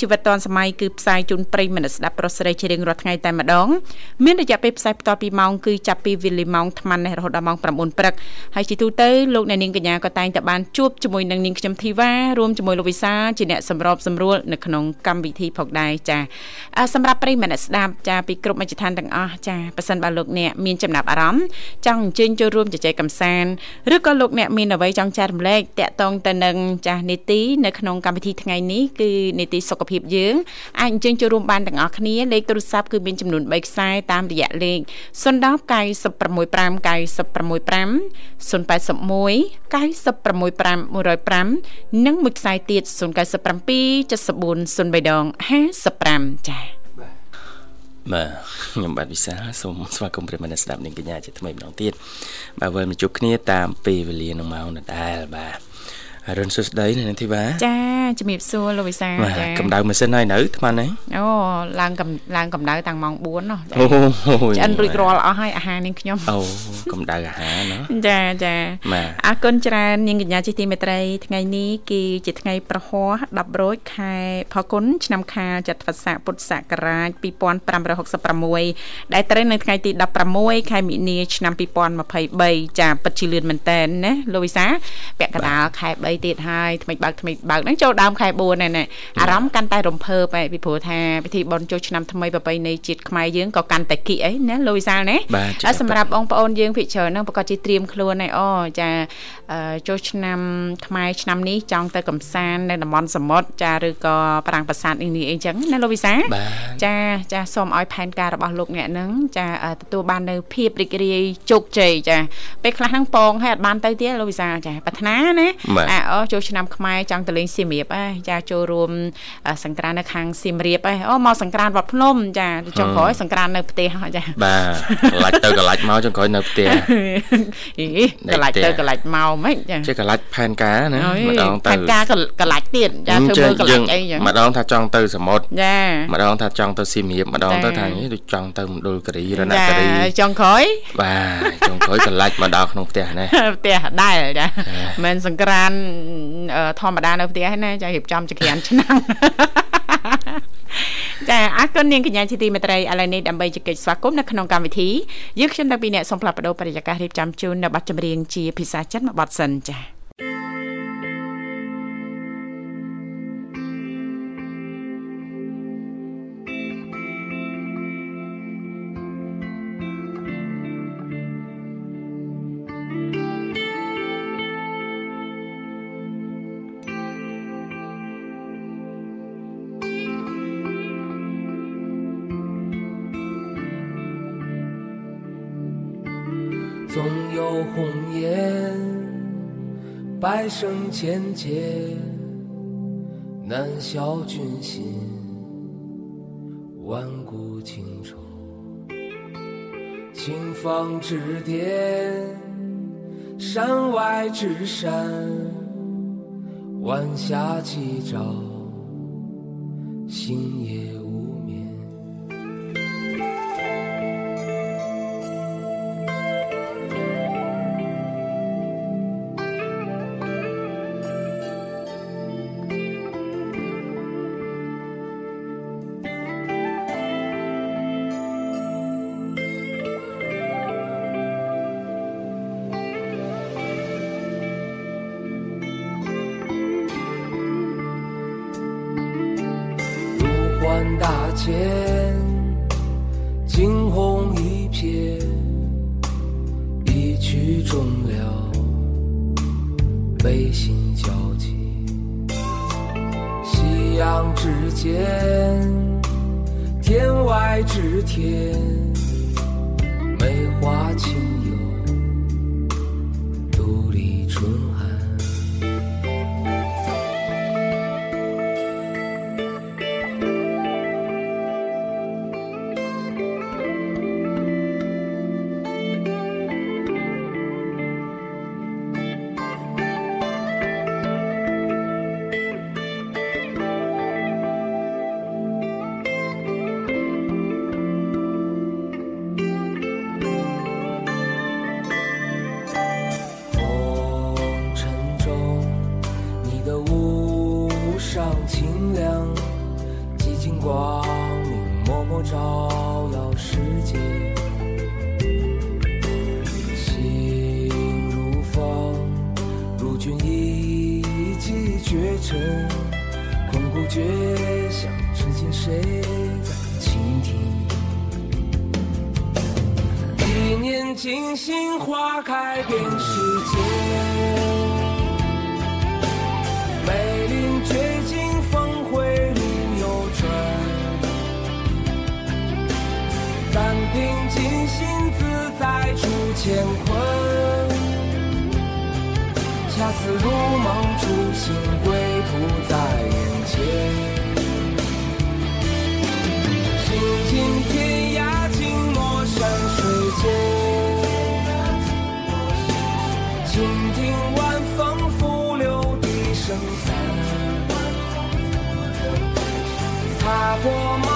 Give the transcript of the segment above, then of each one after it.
ជីវិតឌွန်សម័យគឺផ្សាយជូនប្រិយមិត្តស្ដាប់ប្រុសស្រីជារៀងរាល់ថ្ងៃតែម្ដងមានរយៈពេលផ្សាយបន្តពីម៉ោងគឺចាប់ពីវេលាម៉ោង8:00នេះរហូតដល់ម៉ោង9:00ព្រឹកហើយជាទូទៅលោកអ្នកនាងកញ្ញាក៏តែងតែបានជួបជាមួយនឹងនាងខ្ញុំធីវ៉ារួមជាមួយលោកវិសាជាអ្នកសម្របសម្រួលនៅក្នុងកម្មវិធីផងដែរចាសម្រាប់ប្រិយមិត្តស្ដាប់ចាពីគ្រប់មជ្ឈដ្ឋានទាំងអស់ចាប៉ះសិនបើលោកអ្នកមានចំណាប់អារម្មណ៍ចង់អញ្ជើញចូលរួមជជែកកម្សាន្តឬក៏លោកអ្នកមានអ្វីចង់ចែករំលែកតាក់ទងទៅនឹងចាស់នីតិនៅក្នុងកម្មវិធីថ្ងៃនេះគឺនីតិសុខភាពយើងអាចអញ្ជើញចូលរួមបានទាំងអស់គ្នាលេខទូរស័ព្ទគឺមានចំនួន3ខ្សែតាមរយៈលេខ010 965 965 081 965 105និងមួយខ្សែទៀត097 74 03ដង55ចា៎បាទខ្ញុំបាទវិសាសូមស្វាគមន៍ប្រិមត្តស្ដាប់នាងកញ្ញាជាថ្មីម្ដងទៀតបាទវិលមកជួបគ្នាតាមពេលវេលានឹងម៉ោងដដែលបាទ អរុនសុស្ដីនៅនឹងធីវ៉ាចាជំរាបសួរលោកវិសាចាកម្ដៅម៉ាស៊ីនហើយនៅថ្មហ្នឹងអូឡើងឡើងកម្ដៅតាំងម៉ោង4នោះអូឆ្អិនរួចរាល់អស់ហើយអាហារនាងខ្ញុំអូកម្ដៅអាហារណាចាចាអរគុណច្រើននាងកញ្ញាជាទីមេត្រីថ្ងៃនេះគឺជាថ្ងៃប្រហោះ10រោចខែផល្គុនឆ្នាំខាលចត្វាស័កពុទ្ធសករាជ2566ដែលត្រូវនៅថ្ងៃទី16ខែមិនិនាឆ្នាំ2023ចាពិតជាលឿនមែនតើណាលោកវិសាពាក់កណ្ដាលខែ3ទៀតហើយថ្មីបើកថ្មីបើកហ្នឹងចូលដើមខែ4ហ្នឹងណាអារម្មណ៍កាន់តែរំភើបឯពីព្រោះថាពិធីបុណ្យចូលឆ្នាំថ្មីប្រពៃណីជាតិខ្មែរយើងក៏កាន់តែគៀកអីណាលូយសាលណាសម្រាប់បងប្អូនយើងភិកច្រើនហ្នឹងប្រកាសជាត្រៀមខ្លួនហើយអូចាចូលឆ្នាំខ្មែរឆ្នាំនេះចង់ទៅកំសាន្តនៅតំបន់សមុទ្រចាឬក៏ប្រាំងប្រាសាទនេះនេះអីចឹងណាលោកវិសាចាចាសូមឲ្យផែនការរបស់លោកអ្នកហ្នឹងចាទទួលបាននៅភាពរីករាយជោគជ័យចាពេលខ្លះហ្នឹងពងឲ្យអត់បានទៅទៀតលោកវិសាចាប្រាថ្នាណាអាអូចូលឆ្នាំខ្មែរចង់ទៅលេងសៀមរាបហើយចាចូលរួមសង្ក្រាននៅខាងសៀមរាបហើយអូមកសង្ក្រានវត្តភ្នំចាចុងក្រោយសង្ក្រាននៅផ្ទះចាបាទកលាច់ទៅកលាច់មកចុងក្រោយនៅផ្ទះអីកលាច់ទៅកលាច់មកមិនចាជាកលាច់ផែនការណាម្ដងទៅផែនការកលាច់ទៀតចាធ្វើមើលកលាច់អីចឹងម្ដងថាចង់ទៅសមុទ្រចាម្ដងថាចង់ទៅសៀមរាបម្ដងទៅថានេះដូចចង់ទៅមណ្ឌលគិរីរណគិរីចុងក្រោយបាទចុងក្រោយកលាច់មកដល់ក្នុងផ្ទះណាផ្ទះដែលចាមិនសង្ក្រានធម្មតានៅផ្ទះណាចារៀបចំចក្រានឆ្នាំចាអរគុណនាងកញ្ញាជាទីមេត្រីឥឡូវនេះដើម្បីជែកស្វាគមន៍នៅក្នុងកម្មវិធីយើងខ្ញុំតាំងពីអ្នកសូមផ្លាប់បដោបរិយាកាសរៀបចំជូននៅប័ណ្ណចម្រៀងជាភាសាចិនមួយប័ណ្ណសិនចា 红颜百生千劫，难消君心。万古情仇，青芳之巅，山外之山，晚霞起照，星夜。看大千惊鸿一瞥一曲终了悲心交集夕阳之间天外之天梅花轻幽。一念惊心，花开遍世界。梅林绝境，峰回路又转。但凭尽心，自在出乾坤。恰似如梦初醒，归途在 I want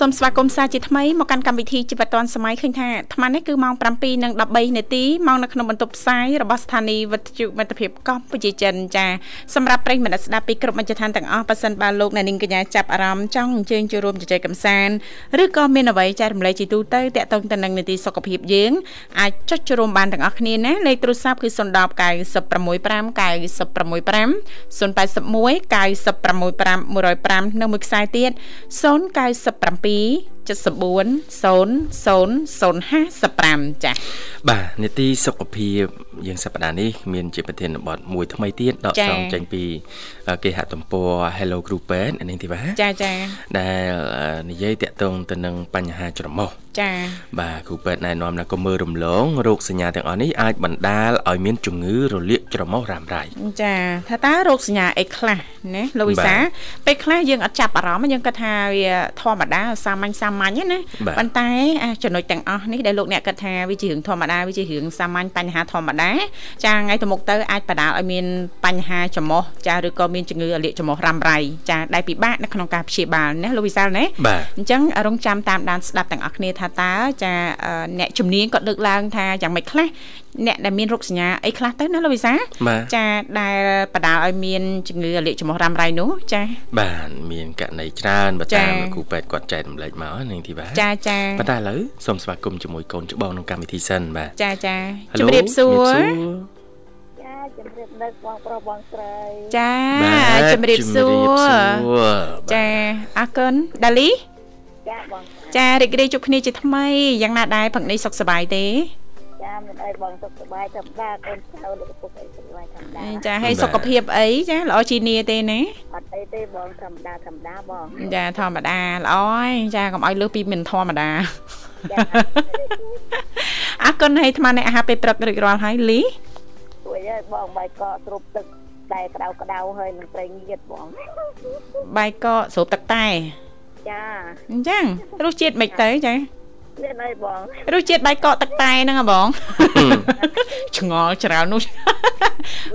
សូមស្វាគមន៍សាជាថ្មីមកកាន់កម្មវិធីជីវិតឌွန်សម័យឃើញថាអាត្មានេះគឺម៉ោង7:13នាទីម៉ោងនៅក្នុងបន្ទប់ផ្សាយរបស់ស្ថានីយ៍វិទ្យុមិត្តភាពកម្ពុជាចិនចាសម្រាប់ប្រិយមិត្តស្ដាប់ពីគ្រប់មជ្ឈដ្ឋានទាំងអស់ប៉ះសិនបាទលោកអ្នកនាងកញ្ញាចាប់អារម្មណ៍ចង់អញ្ជើញចូលរួមជជែកកម្សាន្តឬក៏មានអ្វីចែករំលែកជាទូទៅតាក់ទងទៅនឹងនីតិសុខភាពយើងអាចចុចចូលរួមបានទាំងអស់គ្នាណាលេខទូរស័ព្ទគឺ010 965 965 081 965 105និងមួយខ្សែទៀត097 74 00055ចា៎បាទនីតិសុខភាពយើងសប្តាហ៍នេះមានជាប្រធានបទមួយថ្មីទៀតដកស្រង់ចេញពីគេហទំព័រ Hello Group នេះទីបាទចាចាដែលនិយាយតាក់ទងទៅនឹងបញ្ហាច្រមុះចាបាទគ្រូពេទ្យណែនាំថាកុំមើលរំលងរោគសញ្ញាទាំងអស់នេះអាចបណ្ដាលឲ្យមានជំងឺរលាកច្រមុះរ៉ាំរ៉ៃចាថាតើរោគសញ្ញាអីខ្លះណាលូវីសាពេលខ្លះយើងអត់ចាប់អារម្មណ៍យើងគិតថាវាធម្មតាសាមញ្ញសាមញ្ញណាប៉ុន្តែចំណុចទាំងអស់នេះដែលលោកអ្នកគិតថាវាជារឿងធម្មតាវាជារឿងសាមញ្ញបញ្ហាធម្មតាចាថ្ងៃទៅមុខទៅអាចបណ្ដាលឲ្យមានបញ្ហាច្រមុះចាឬក៏មានជំងឺរលាកច្រមុះរ៉ាំរ៉ៃចាដែលពិបាកនៅក្នុងការព្យាបាលណាលូវីសាណាអញ្ចឹងរងចាំតាមដានស្ដាប់ទាំងអស់គ្នាថាតើចាអ្នកជំនាញគាត់លើកឡើងថាយ៉ាងម៉េចខ្លះអ្នកដែលមានរោគសញ្ញាអីខ្លះទៅណាលោកវិសាចាដែលបដាលឲ្យមានជំងឺលាកចំោះរ៉ាំរ៉ៃនោះចា បាទមានករណីច្រើនបើតាមគ្រូពេទ្យគាត់ចែករំលែកមកនឹងទីបាទចាចាប៉ុន្តែឥឡូវសូមស្វាគមន៍ជាមួយកូនច្បងក្នុងកម្មវិធីសិនបាទចាចាជំរាបសួរចាជំរាបនៅបងប្រុសបងស្រីចាជំរាបសួរចាអរគុណដាលីចាបងចារីករាយជួបគ្នាជាថ្មីយ៉ាងណាដែរផឹកនេះសុខសប្បាយទេចាមិនអីបងសុខសប្បាយធម្មតាកូនចៅលោកពុកអីសុខសប្បាយធម្មតាចាហើយសុខភាពអីចាល្អជីនីទេណា អត់អីទេបងធម្មតាធម្មតាបងចាធម្មតាល្អហើយចាកុំឲ្យលើសពីមិនធម្មតាអរគុណហើយអាត្មានេះអាហារពេលព្រឹករួចរាល់ហើយលីជួយហើយបងបាយកកស្រូបទឹកតែក្តៅក្តៅហើយនឹងប្រេងញៀតបងបាយកកស្រូបទឹកតែចាអញ្ចឹងរសជាតិមិនទៅចាមានអីបងរសជាតិបាយកកទឹកតែហ្នឹងហ៎បងឆ្ងល់ច្រើននោះ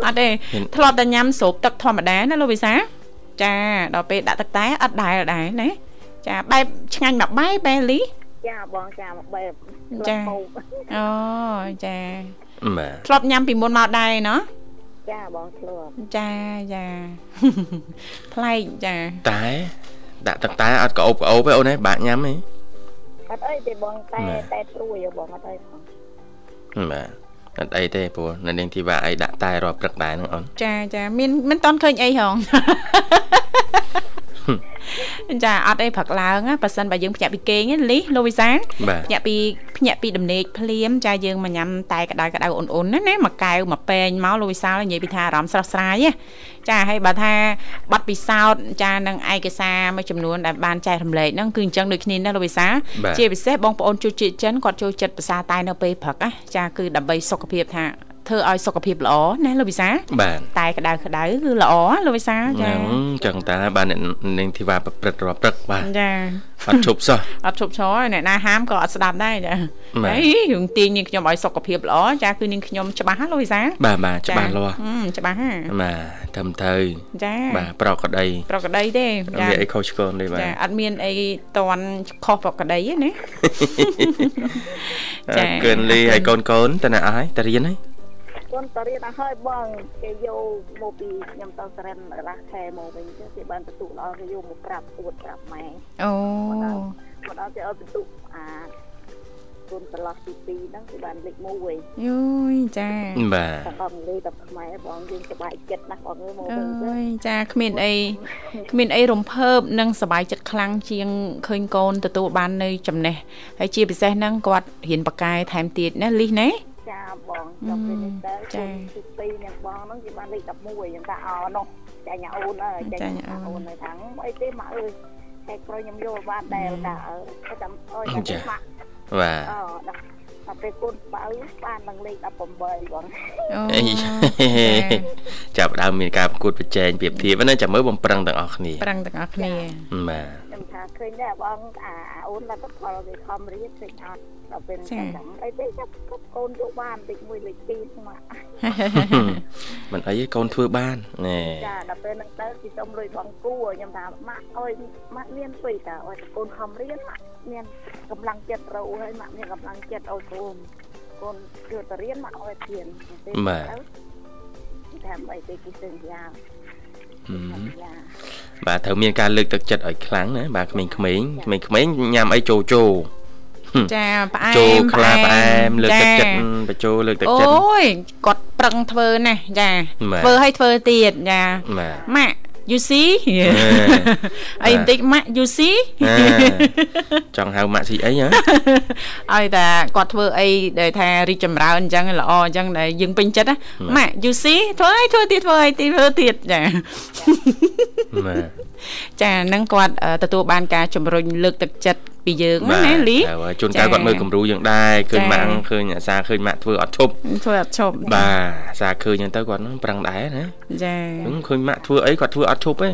អត់ទេធ្លាប់តែញ៉ាំស្រូបទឹកធម្មតាណាលោកវិសា ចាដល់ពេលដាក់ទឹកតែអត់ដែរដែរណាចាបែបឆ្ងាញ់មកបែបបែលីចាបងចាមកបែបចាអូចាបាទធ្លាប់ញ៉ាំពីមុនមកដែរណោះចាបងធ្លាប់ចាចាប្លែកចាតែដាក់ទឹកតែអត់ក្អូបក្អូបទេអូនឯងបាក់ញ៉ាំទេអត់អីទេបងតែតែត្រួយបងអត់អីបងបាទអត់អីទេព្រោះនៅនាងធីវ៉ាអីដាក់តែរាល់ព្រឹកដែរហ្នឹងអូនចាចាមានមិនតន់ឃើញអីហង ចាអត់អីព្រឹកឡើងប៉ះសិនបើយើងភ្ញាក់ពីគេងលីលូវីសាភ្ញាក់ពីភ្ញាក់ពីដំណេកភ្លាមចាយើងមកញ៉ាំតែក្តៅក្តៅអ៊ុនអ៊ុនណាណាមួយកែវមួយពេងមកលូវីសានិយាយពីថាអារម្មណ៍ស្រស់ស្រាយចាហើយបើថាបាត់ពិសោធន៍ចានឹងឯកសារមួយចំនួនដែលបានចែករំលែកហ្នឹងគឺអញ្ចឹងដូចគ្នាណាលោកវិសាជាពិសេសបងប្អូនជួយជាតិចិនគាត់ចូលចិត្តភាសាតែនៅពេលព្រឹកណាចាគឺដើម្បីសុខភាពថា ធ្វើឲ្យសុខភាពល្អណាលោកវិសាបាទតែក្តៅក្តៅគឺល្អលោកវិសាចាចឹងតាបាទអ្នកនាងធីវ៉ាប្រព្រឹត្តរាល់ព្រឹកបាទចាអត់ឈប់សោះអត់ឈប់ឈរអ្នកណាហាមក៏អត់ស្ដាប់ដែរចាហើយរឿងទាញនាងខ្ញុំឲ្យសុខភាពល្អចាគឺនាងខ្ញុំច្បាស់ហ៎លោកវិសាបាទបាទច្បាស់លាស់ច្បាស់ហ៎បាទត្រឹមត្រូវចាបាទប្រកក្តីប្រកក្តីទេចាមានអីខុសឆ្គងទេបាទចាអត់មានអីតន់ខុសប្រកក្តីទេណាចាគឿនលីឲ្យកូនកូនតើណាអស់ហើយតរៀនហើយ កូនតរៀនអស់ហើយបងគេយកមកពីខ្ញុំទៅសរិនកន្លះខែមកវិញទៅគេបានបន្ទុកល្អគេយកមកប្រាប់ពួតប្រាប់ម៉ែអូមកដល់គេឲ្យបន្ទុកអាគុណប្រឡោះទី2ហ្នឹងគឺបានលេខ1យូយចាបាទបងលេខដល់ខ្មែរបងយើងសប្បាយចិត្តណាស់បងអើយមកវិញអើយចាគ្មានអីគ្មានអីរំភើបនិងសប្បាយចិត្តខ្លាំងជាងឃើញកូនទទួលបាននៅចំណេះហើយជាពិសេសហ្នឹងគាត់រៀនបកកែថែមទៀតណាលីសណា ចាបងដល់ពេលនេះទៅចាទី2នាងបងហ្នឹងគេបានលេខ11យ៉ាងថាអនោះចាញ់អូនអើយចាញ់អូននៅខាងអីទេម៉ាក់អើយតែប្រុសខ្ញុំយកបានដែលថាអើចាំអើយចាម៉ាក់បាទអូដល់ដល់ពេលកូនបៅបាននឹងលេខ18បងអូចាប់ដើមមានការប្រកួតប្រជែងប្រៀបធៀបណាចាំមើលបំប្រឹងទាំងអស់គ្នាប្រឹងទាំងអស់គ្នាបាទ ខ្ញុំថាឃើញដែរបងអាអូនលទ្ធផលគេខំរៀនឃើញអត់ដល់ពេលចាំអីទេចាប់កូនយកបានតិចមួយលេខ2ហ្នឹងមកមិនអីទេកូនធ្វើបានណែចាដល់ពេលហ្នឹងទៅគេសុំលុយបងគូខ្ញុំថាម៉ាក់អើយម៉ាក់មានពេកតើឲ្យកូនខំរៀនម៉ាក់មានកម្លាំងចិត្តរោហើយម៉ាក់មានកម្លាំងចិត្តឲ្យកូនកូនគឺទៅរៀនម៉ាក់ឲ្យរៀនទេបាទតែមិនទេគេសន្យា បាទត្រូវមានការលើកទឹកចិត្តឲ្យខ្លាំងណាបាទក្មេងៗក្មេងៗញ៉ាំអីចូលចូលចាផ្អែមចូលខ្លាផ្អែមលើកទឹកចិត្តបញ្ចូលលើកទឹកចិត្តអូយគាត់ប្រឹងធ្វើណាស់ចាធ្វើឲ្យធ្វើទៀតចាម៉ាក់ you see អីបន្តិចម៉ាក់ you see ចង់ហៅម៉ាក់ស៊ីអីហ៎ឲ្យតែគាត់ធ្វើអីដែលថារីកចម្រើនអញ្ចឹងល្អអញ្ចឹងដែលយើងពេញចិត្តណាម៉ាក់ you see ធ្វើអីធ្វើទៀតធ្វើអីទៀតធ្វើទៀតចាចានឹងគាត់ទទួលបានការជំរុញលើកទឹកចិត្ត ពីយើងណាលីជួនកាលគាត់មើលគំរូយើងដែរឃើញម៉ាក់ឃើញអាសាឃើញម៉ាក់ធ្វើអត់ឈប់ធ្វើអត់ឈប់បាទអាសាឃើញហ្នឹងទៅគាត់ហ្នឹងប្រឹងដែរណាចាឃើញម៉ាក់ធ្វើអីគាត់ធ្វើអត់ឈប់ទេ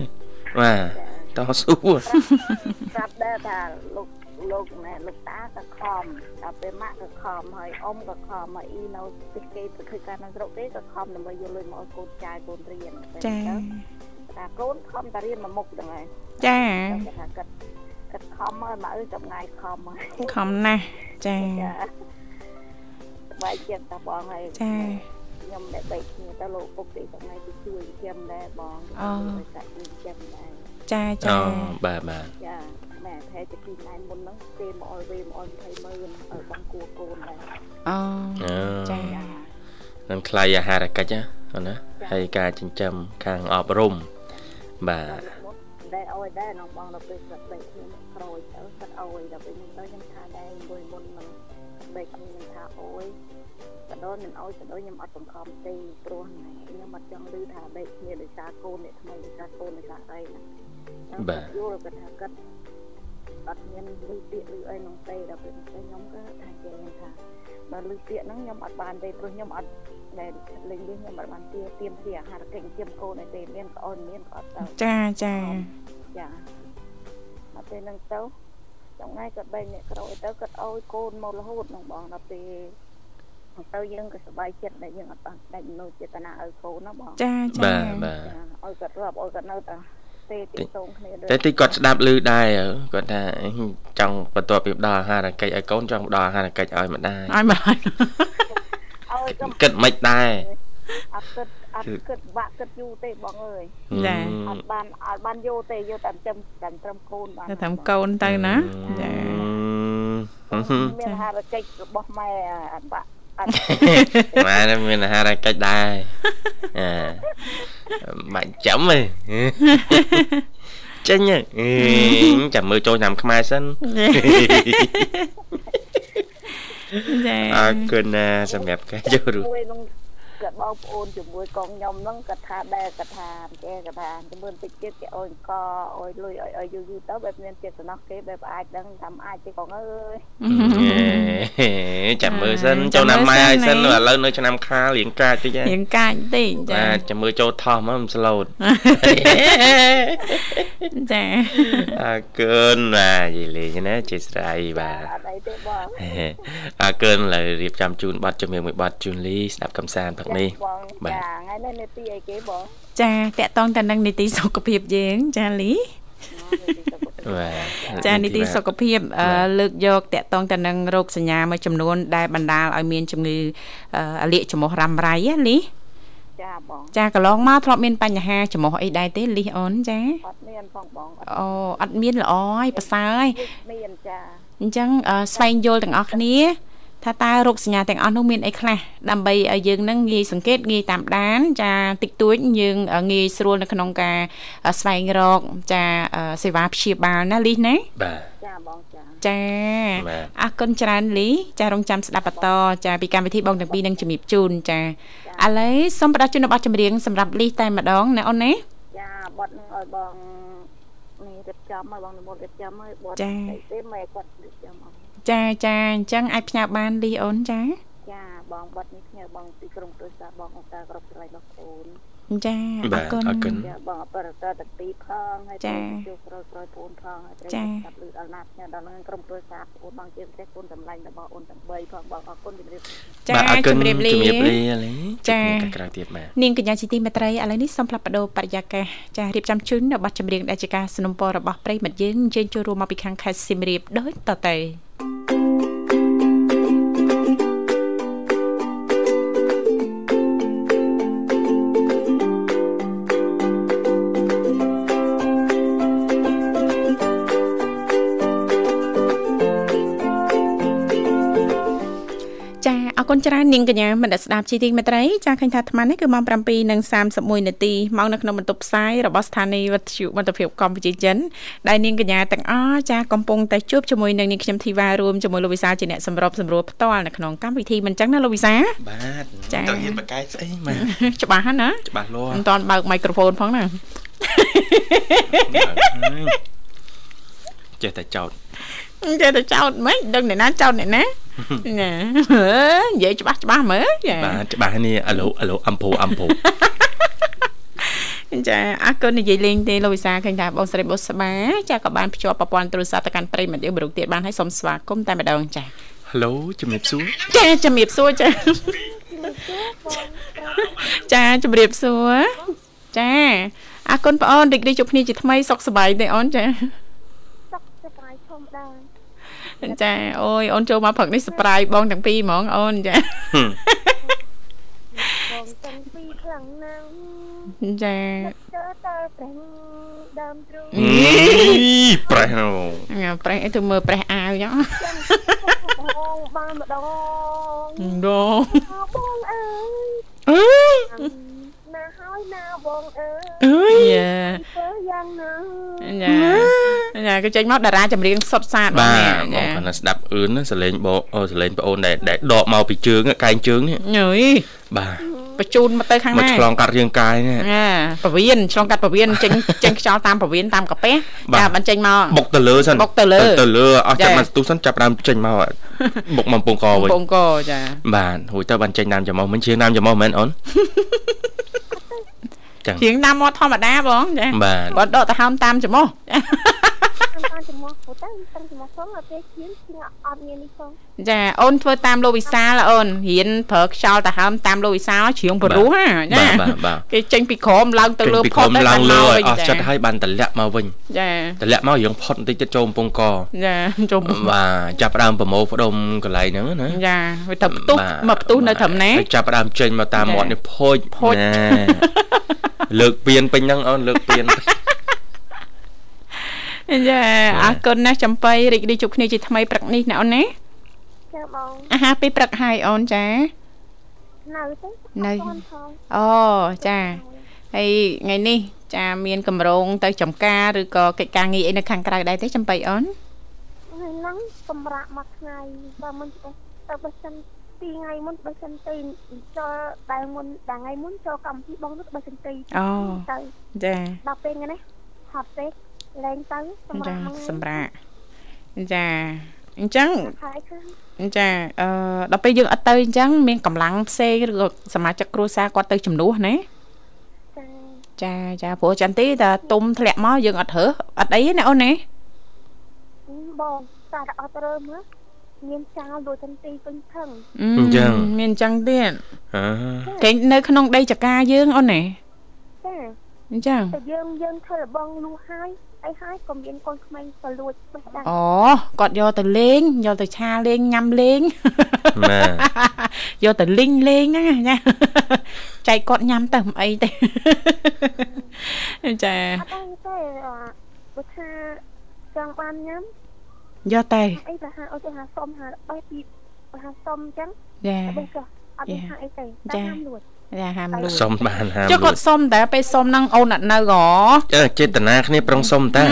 បាទតោះស៊ូប្រាប់ដែរថាលោកលោកណែលោកតាក៏ខំដល់ពេលម៉ាក់ក៏ខំហើយអ៊ំក៏ខំហើយអ៊ីនៅទីគេទៅធ្វើការនៅស្រុកទេក៏ខំដើម្បីយកលុយមកឲ្យកូនចាយកូនរៀនចាថាកូនខំតែរៀនមួយមុខហ្នឹងហើយចាថាគាត់ គិតខំហើយមកអើចំងាយខំហើយខំណាស់ចាបាយចិត្តតាបងហើយចាខ្ញុំដែលបែកគ្នាទៅលោកពុកទីថ្ងៃទៅជួយខ្ញុំដែរបងអូតែជួយខ្ញុំដែរចាចាអូបាទបាទចាម៉ែថែទៅពីណៃមុនហ្នឹងគេមកអល់វេមកអល់20ម៉ឺនឲ្យបងគួកូនដែរអូចានឹងថ្លៃអាហារកិច្ចណាហើយការចិញ្ចឹមខាងអប់រំបាទដែរអោ យដែរនំបងដល់ពេលស្រាប់តែខ្ញុំក្រោយទៅស្រាប់អយដល់ពេលនេះទៅខ្ញុំថាដែរមួយមុនមិនបែកខ្ញុំថាអូយកដោមិនអោយកដោខ្ញុំអត់បង្ខំទេព្រោះខ្ញុំអត់ចង់ឮថាបែកគ្នាដោយសារកូនអ្នកថ្មីដោយសារកូនដោយសារអីណាបាទយល់គាត់ថាគាត់អត់មានឮពាក្យឬអីនោះទេដល់ពេលនេះខ្ញុំក៏ថានិយាយថាបើឮពាក្យហ្នឹងខ្ញុំអត់បានទេព្រោះខ្ញុំអត់ដែលលេងនេះខ្ញុំអត់បានទៀមទៀមជាអាហារកិច្ចជាកូនឯទេមានក្អូនមានក៏អត់ទៅចាចា ចាដល់ពេលហ្នឹងទៅចង្ងាយគាត់បែកអ្នកក្រោយទៅគាត់អោយកូនមករហូតនឹងបងដល់ពេលទៅយើងក៏សប្បាយចិត្តដែលយើងអត់បានដាច់មនុស្សចេតនាឲ្យកូនណាបងចាចាបាទបាទឲ្យគាត់រាប់ឲ្យគាត់នៅតែទេទីតងគ្នាតែទីគាត់ស្ដាប់ឮដែរគាត់ថាចង់បន្ទាប់ពីដល់អាហារកិច្ចឲ្យកូនចង់ដល់អាហារកិច្ចឲ្យម្ដាយឲ្យម្ដាយឲ្យគិតមិនដែរ អត់គិតអត់គិតបាក់គិតយូរទេបងអើយចាអត់បានអត់បានយកទេយកតែត្រឹមតែត្រឹមកូនបានតែត្រឹមកូនទៅណាចាមានអាហារកិច្ចរបស់ម៉ែអត់បាក់ម៉ែមានអាហារកិច្ចដែរអឺបាច់ចាំទេចេញចាំមើលចូលឆ្នាំខ្មែរសិនចាអរគុណណាសម្រាប់ការចូលរួម គាត់បងប្អូនជាមួយកងខ្ញុំហ្នឹងគាត់ថាដែរគាត់ថាគេគាត់ថាមើលតិចទៀតគេអុយកអុយលុយអុយយូរយូរទៅបែបមានចិត្តសំណោះគេបែបអាចដឹងថាអាចទេកងអើយចាំមើលសិនចូលឆ្នាំម៉ែឲ្យសិនឥឡូវនៅឆ្នាំខាលរៀងកាចតិចរៀងកាចតិចចាចាំមើលចូលថោះមកមិនស្លូតចាអរគុណបាទយីលេងណាជាស្រីបាទអត់អីទេបងអរគុណឡើយរៀបចំជូនប័ណ្ណជំនឿមួយប័ណ្ណជូនលីស្ដាប់កំសាន្តផឹកនេះបាទចាថ្ងៃនេះនេតិអីគេបងចាតកតងតែនឹងនីតិសុខភាពយើងចាលីចានីតិសុខភាពលើកយកតកតងទៅនឹងរោគសញ្ញាមួយចំនួន ដែលបណ្ដាលឲ្យមានជំងឺអលាកច្រមុះរ៉ាំរ៉ៃណាលីចាបងចាកន្លងមកធ្លាប់មានបញ្ហាច្រមុះអីដែរទេលីអូនចាអត់មានផងបងអូអត់មានល្អហើយប្រសើរហើយមានចាអញ្ចឹងស្វែងយល់ទាំងអស់គ្នា ថាតើរោគសញ្ញាទាំងអស់នោះមានអីខ្លះដើម្បីឲ្យយើងនឹងងាយសង្កេតងាយតាមដាន ចាតិចតួចយើងងាយស្រួលនៅក្នុងការស្វែងរកចាសេវាព្យាបាលណាលីណាបាទចាបងចាចាអរគុណច្រើនលីចារងចាំស្ដាប់បន្តចាពីកម្មវិធីបងទាំងពីរនឹងជំរាបជូនចាឥឡូវសូមផ្ដល់ជូនបទចម្រៀងសម្រាប់លីតែម្ដងណាអូនណាចាបទនឹងឲ្យបងនេះរៀបចំឲ្យបងនិមន្តរៀបចំឲ្យបទទេម៉ែគាត់រៀប ចំឲ្យចាចាអញ្ចឹងអាចផ្ញើបានលីអូនចាចាបងបាត់នេះផ្ញើបងពីក្រុមគ្រួសារបងអង្គការគ្រប់ស្រ័យរបស់អូន ចាអរគុណអរគុណចាបងអបរតតាពីផងហើយចាជួបក្រោយក្រោយពូនផងហើយត្រូវចាប់លឺដល់ណាត់ញ៉ាដល់នឹងក្រុមគ្រួសារពូនបងជាពិសេសពូនតម្លាញរបស់អូនទាំង3ផងបងអរគុណជំរាបចាជំរាបលាជំរាបលាចាក្រៅទៀតបាទនាងកញ្ញាជីទីមេត្រីឥឡូវនេះសូមផ្លាប់បដោបរិយាកាសចារៀបចំជូននៅប័ណ្ណចម្រៀងដែលជាការสนับสนุนរបស់ប្រិមិត្តយើងជើញចូលរួមមកពីខាងខេត្តសៀមរាបដូចតទៅ គុណច្រើននាងកញ្ញាមនស្ដាប់ជីទីមេត្រីចាឃើញថាអាត្មានេះគឺម៉ោង7:31នាទីមកនៅក្នុងបន្ទប់ផ្សាយរបស់ស្ថានីយ៍វិទ្យុមិត្តភាពកម្ពុជាចិនដែលនាងកញ្ញាទាំងអស់ចាកំពុងតែជួបជាមួយនឹងនាងខ្ញុំធីវ៉ារួមជាមួយលោកវិសាជាអ្នកសម្របសម្រួលផ្ទាល់នៅក្នុងកម្មវិធីមិនចឹងណាលោកវិសាបាទចាទៅហ៊ានបកកែស្អីបាទច្បាស់ណាច្បាស់លាស់មិនតាន់បើកមីក្រូហ្វូនផងណាចេះតែចោត ចេះតែចោតមិនដឹងអ្នកណាចោតអ្នកណាណានិយាយច្បាស់ច្បាស់មើលចាបាទច្បាស់នេះអាឡូអាឡូអំពូអំពូចាអរគុណនិយាយលេងទេលោកវិសាឃើញថាបងស្រីបុស្បាចាក៏បានភ្ជាប់ប្រព័ន្ធទូរស័ព្ទទៅកាន់ប្រិយមិត្តយើងបរុកទៀតបានឲ្យសូមស្វាគមន៍តែម្ដងចាហៅឡូជំរាបសួរចាជំរាបសួរចាចាជំរាបសួរចាអរគុណបងអូនរីករាយជួបគ្នាជាថ្មីសុខសប្បាយទេអូនចាសុខសប្បាយធម្មតា ចាអូយអូនចូលមកព្រឹកនេះសប្រៃបងទាំងពីរហ្មងអូនចាបងទាំងពីរខ្លាំងណាស់ចាចើតើប្រេះដើមទ្រូងអីប្រេះញ៉ាប្រេះអីទៅមើលប្រេះអាវចឹងបងបានម្ដងដងបងអើយអើណាហើយណាបងអើយអើយធ្វើយ៉ាងណាញ៉ា ញ៉ាក៏ចេញមកតារាចម្រៀងសុតសាតបងបាទបងគាត់ស្ដាប់អឿនសលេងបងអូសលេងប្អូនដែលដែលដកមកពីជើងកែងជើងនេះញ៉យបាទបញ្ជូនមកទៅខាងណាមកឆ្លងកាត់រាងកាយនេះណាពវៀនឆ្លងកាត់ពវៀនចេញចេញខ្យល់តាមពវៀនតាមកាពះចាបានចេញមកបុកទៅលើសិនបុកទៅលើទៅលើអស់ចាប់មកស្ទុះសិនចាប់ដើមចេញមកបុកមកពងកវិញពងកចាបាទរួចទៅបានចេញតាមច្រមុះមិនជាងតាមច្រមុះមែនអូនចឹងជាងតាមមាត់ធម្មតាបងចាបាទគាត់ដកទៅហើមតាមច្រមុះតា មច្រមុះទៅតាមច្រមុះផងអត់ទេជាងជាងអត់មាននេះផងចាអូនធ្វើតាមលោកវិសាលអូនរៀនប្រើខ្យល់ទៅហើមតាមលោកវិសាលជ្រៀងព្រោះណាចាគេចេញពីក្រមឡើងទៅលើផុតឡើងលើអស់ចិត្តហើយបានតម្លាក់មកវិញចាតម្លាក់មករៀងផុតបន្តិចទៅចូលកំពង់កចាចូលបាទចាប់ដើមប្រមោផ្ដុំកន្លែងហ្នឹងណាចាវាទៅផ្ទុះមកផ្ទុះនៅត្រឹមណាចាប់ដើមចេញមកតាមមាត់នេះផូចណាលើកពៀនពេញហ្នឹងអូនលើកពៀន ចាអរគុណណាស់ចំបៃរីករាយជួបគ្នាជាថ្មីព្រឹកនេះណាអូនណាចាបងអាហារពេលព្រឹកហើយអូនចានៅទេនៅអូចាហើយថ្ងៃនេះចាមានកម្រងទៅចំការឬក៏កិច្ចការងារអីនៅខាងក្រៅដែរទេចំបៃអូនថ្ងៃហ្នឹងសម្រាប់មួយថ្ងៃបើមិនទៅបើសិន2ថ្ងៃមុនបើសិនទៅចូលដែលមុនដែលថ្ងៃមុនចូលកម្មវិធីបងនោះបើសិនទៅអូទៅចាដល់ពេលថ្ងៃនេះហត់ពេក លែងទៅសម្រាប់សម្រាប់ចាអញ្ចឹងចាអឺដល់ពេលយើងអត់ទៅអញ្ចឹងមានកម្លាំងផ្សេងឬក៏សមាជិកគ្រួសារគាត់ទៅជំនួសណាចាចាព្រោះចន្ទទីតែទុំធ្លាក់មកយើងអត់រើសអត់អីណាអូនណាបងតែអត់រើមើលមានចោលដូចចន្ទទីពេញថឹងអញ្ចឹងមានអញ្ចឹងទៀតអឺគេនៅក្នុងដីចកាយើងអូនណាចាអញ្ចឹងតែយើងយើងធ្វើលបងលុះហើយ អីហើយក៏មានកូនក្មេងក៏លួចបេះដែរអូគាត់យកទៅលេងយកទៅឆាលេងញ៉ាំលេងបាទយកទៅលីងលេងណាចាចែកគាត់ញ៉ាំទៅមិនអីទេចាអត់ទេបើថាចង់បានញ៉ាំយកតែអីបើថាអូទៅហាសុំហាបេះពីបើហាសុំអញ្ចឹងចាបេះក៏អត់មានថាអីទេតែហាមលួច ចាហាមលួចសុំបានហាមចុះគាត់សុំតែពេលសុំហ្នឹងអូនអត់នៅហ៎ចេតនាគ្នាប្រុងសុំតា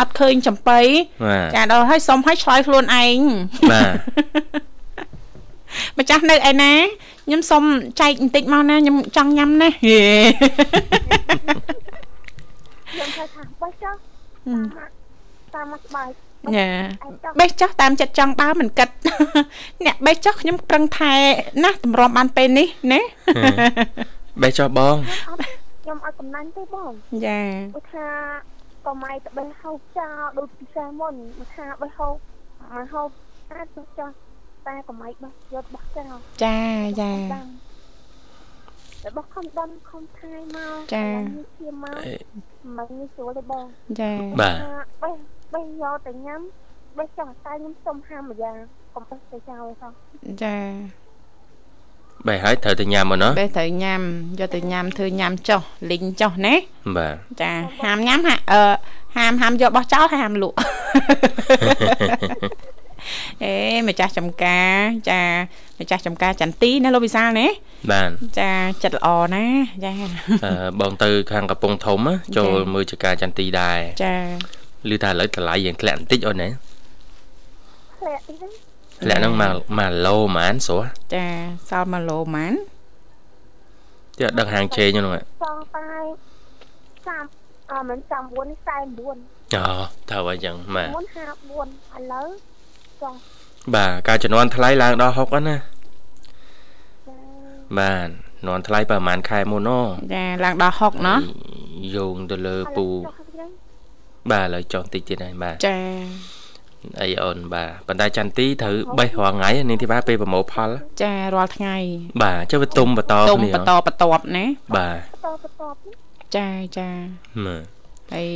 អត់ឃើញចំបៃចាដល់ហើយសុំឲ្យឆ្លើយខ្លួនឯងបាទម្ចាស់នៅឯណាខ្ញុំសុំចែកបន្តិចមកណាខ្ញុំចង់ញ៉ាំណាខ្ញុំថាថាបោះចុះតាមមកស្បាយ ញ៉ាបេះចោះតាមចិត្តចង់ដើមមិនគិតអ្នកបេះចោះខ្ញុំប្រឹងថែណាតម្រាំបានពេលនេះណាបេះចោះបងញខ្ញុំឲ្យកំណាញ់ទេបងចាបើថាកុំឲ្យទៅបេះហូបចោលដូចពិសេសមុនបើថាបេះហូបមកហូបអាចទៅចោលតែកុំឲ្យបោះយកបោះចោលចាចាតែបោះខំដំខំថែមកចានេះជាមកមិនងាយស្រួលទេបងចាបាទបេះ បេះយកទៅញ៉ាំបេះចង់តែខ្ញុំសុំហាមម្យ៉ាងកុំបេះទៅចោលទេចាបែរហើយត្រូវតែញ៉ាំមកណោះពេលត្រូវញ៉ាំយកទៅញ៉ាំធ្វើញ៉ាំចុះលីងចុះណាបាទចាហាមញ៉ាំហាអឺហាមហាមយកបោះចោលហើយហាមលក់អេម្ចាស់ចំការចាម្ចាស់ចំការចន្ទីណាលោកវិសាលណាបាទចាចិត្តល្អណាចាអឺបងទៅខាងកំពង់ធំណាចូលចា៎មើលចការចន្ទីដែរចា ឮថាឥឡូវតម្លៃយើងធ្លាក់បន្តិចអូនណាធ្លាក់ទីហ្នឹងធ្លាក់ហ្នឹងមកមកឡូហ្មងស្រួលចាសល់1ឡូម៉ានទៀតអត់ដឹកហាងជេងហ្នឹងហ៎សងតែចាំអឺមិនចាំ4នេះ49អូថាអញ្ចឹងបាទមុន54ឥឡូវចង់បាទការចំនួនថ្លៃឡើងដល់60ហ្នឹងណាចាបាទចំនួនថ្លៃប្រហែលខែមុនណចាឡើងដល់60ណោះយោងទៅលើពូឥឡូវចុះទៅវិញ បាទឥឡូវចុះតិចទៀតហើយបាទចាអីអូនបាទប៉ុន្តែចន្ទទីត្រូវបេះរាល់ថ្ងៃនាងធីបាពេលប្រមូលផល ចារាល់ថ្ងៃបាទចុះវាទុំបន្តទុំគ្នាបន្តបន្ទាប់ណាបាទតបតបនេះចាចាមើលហើយ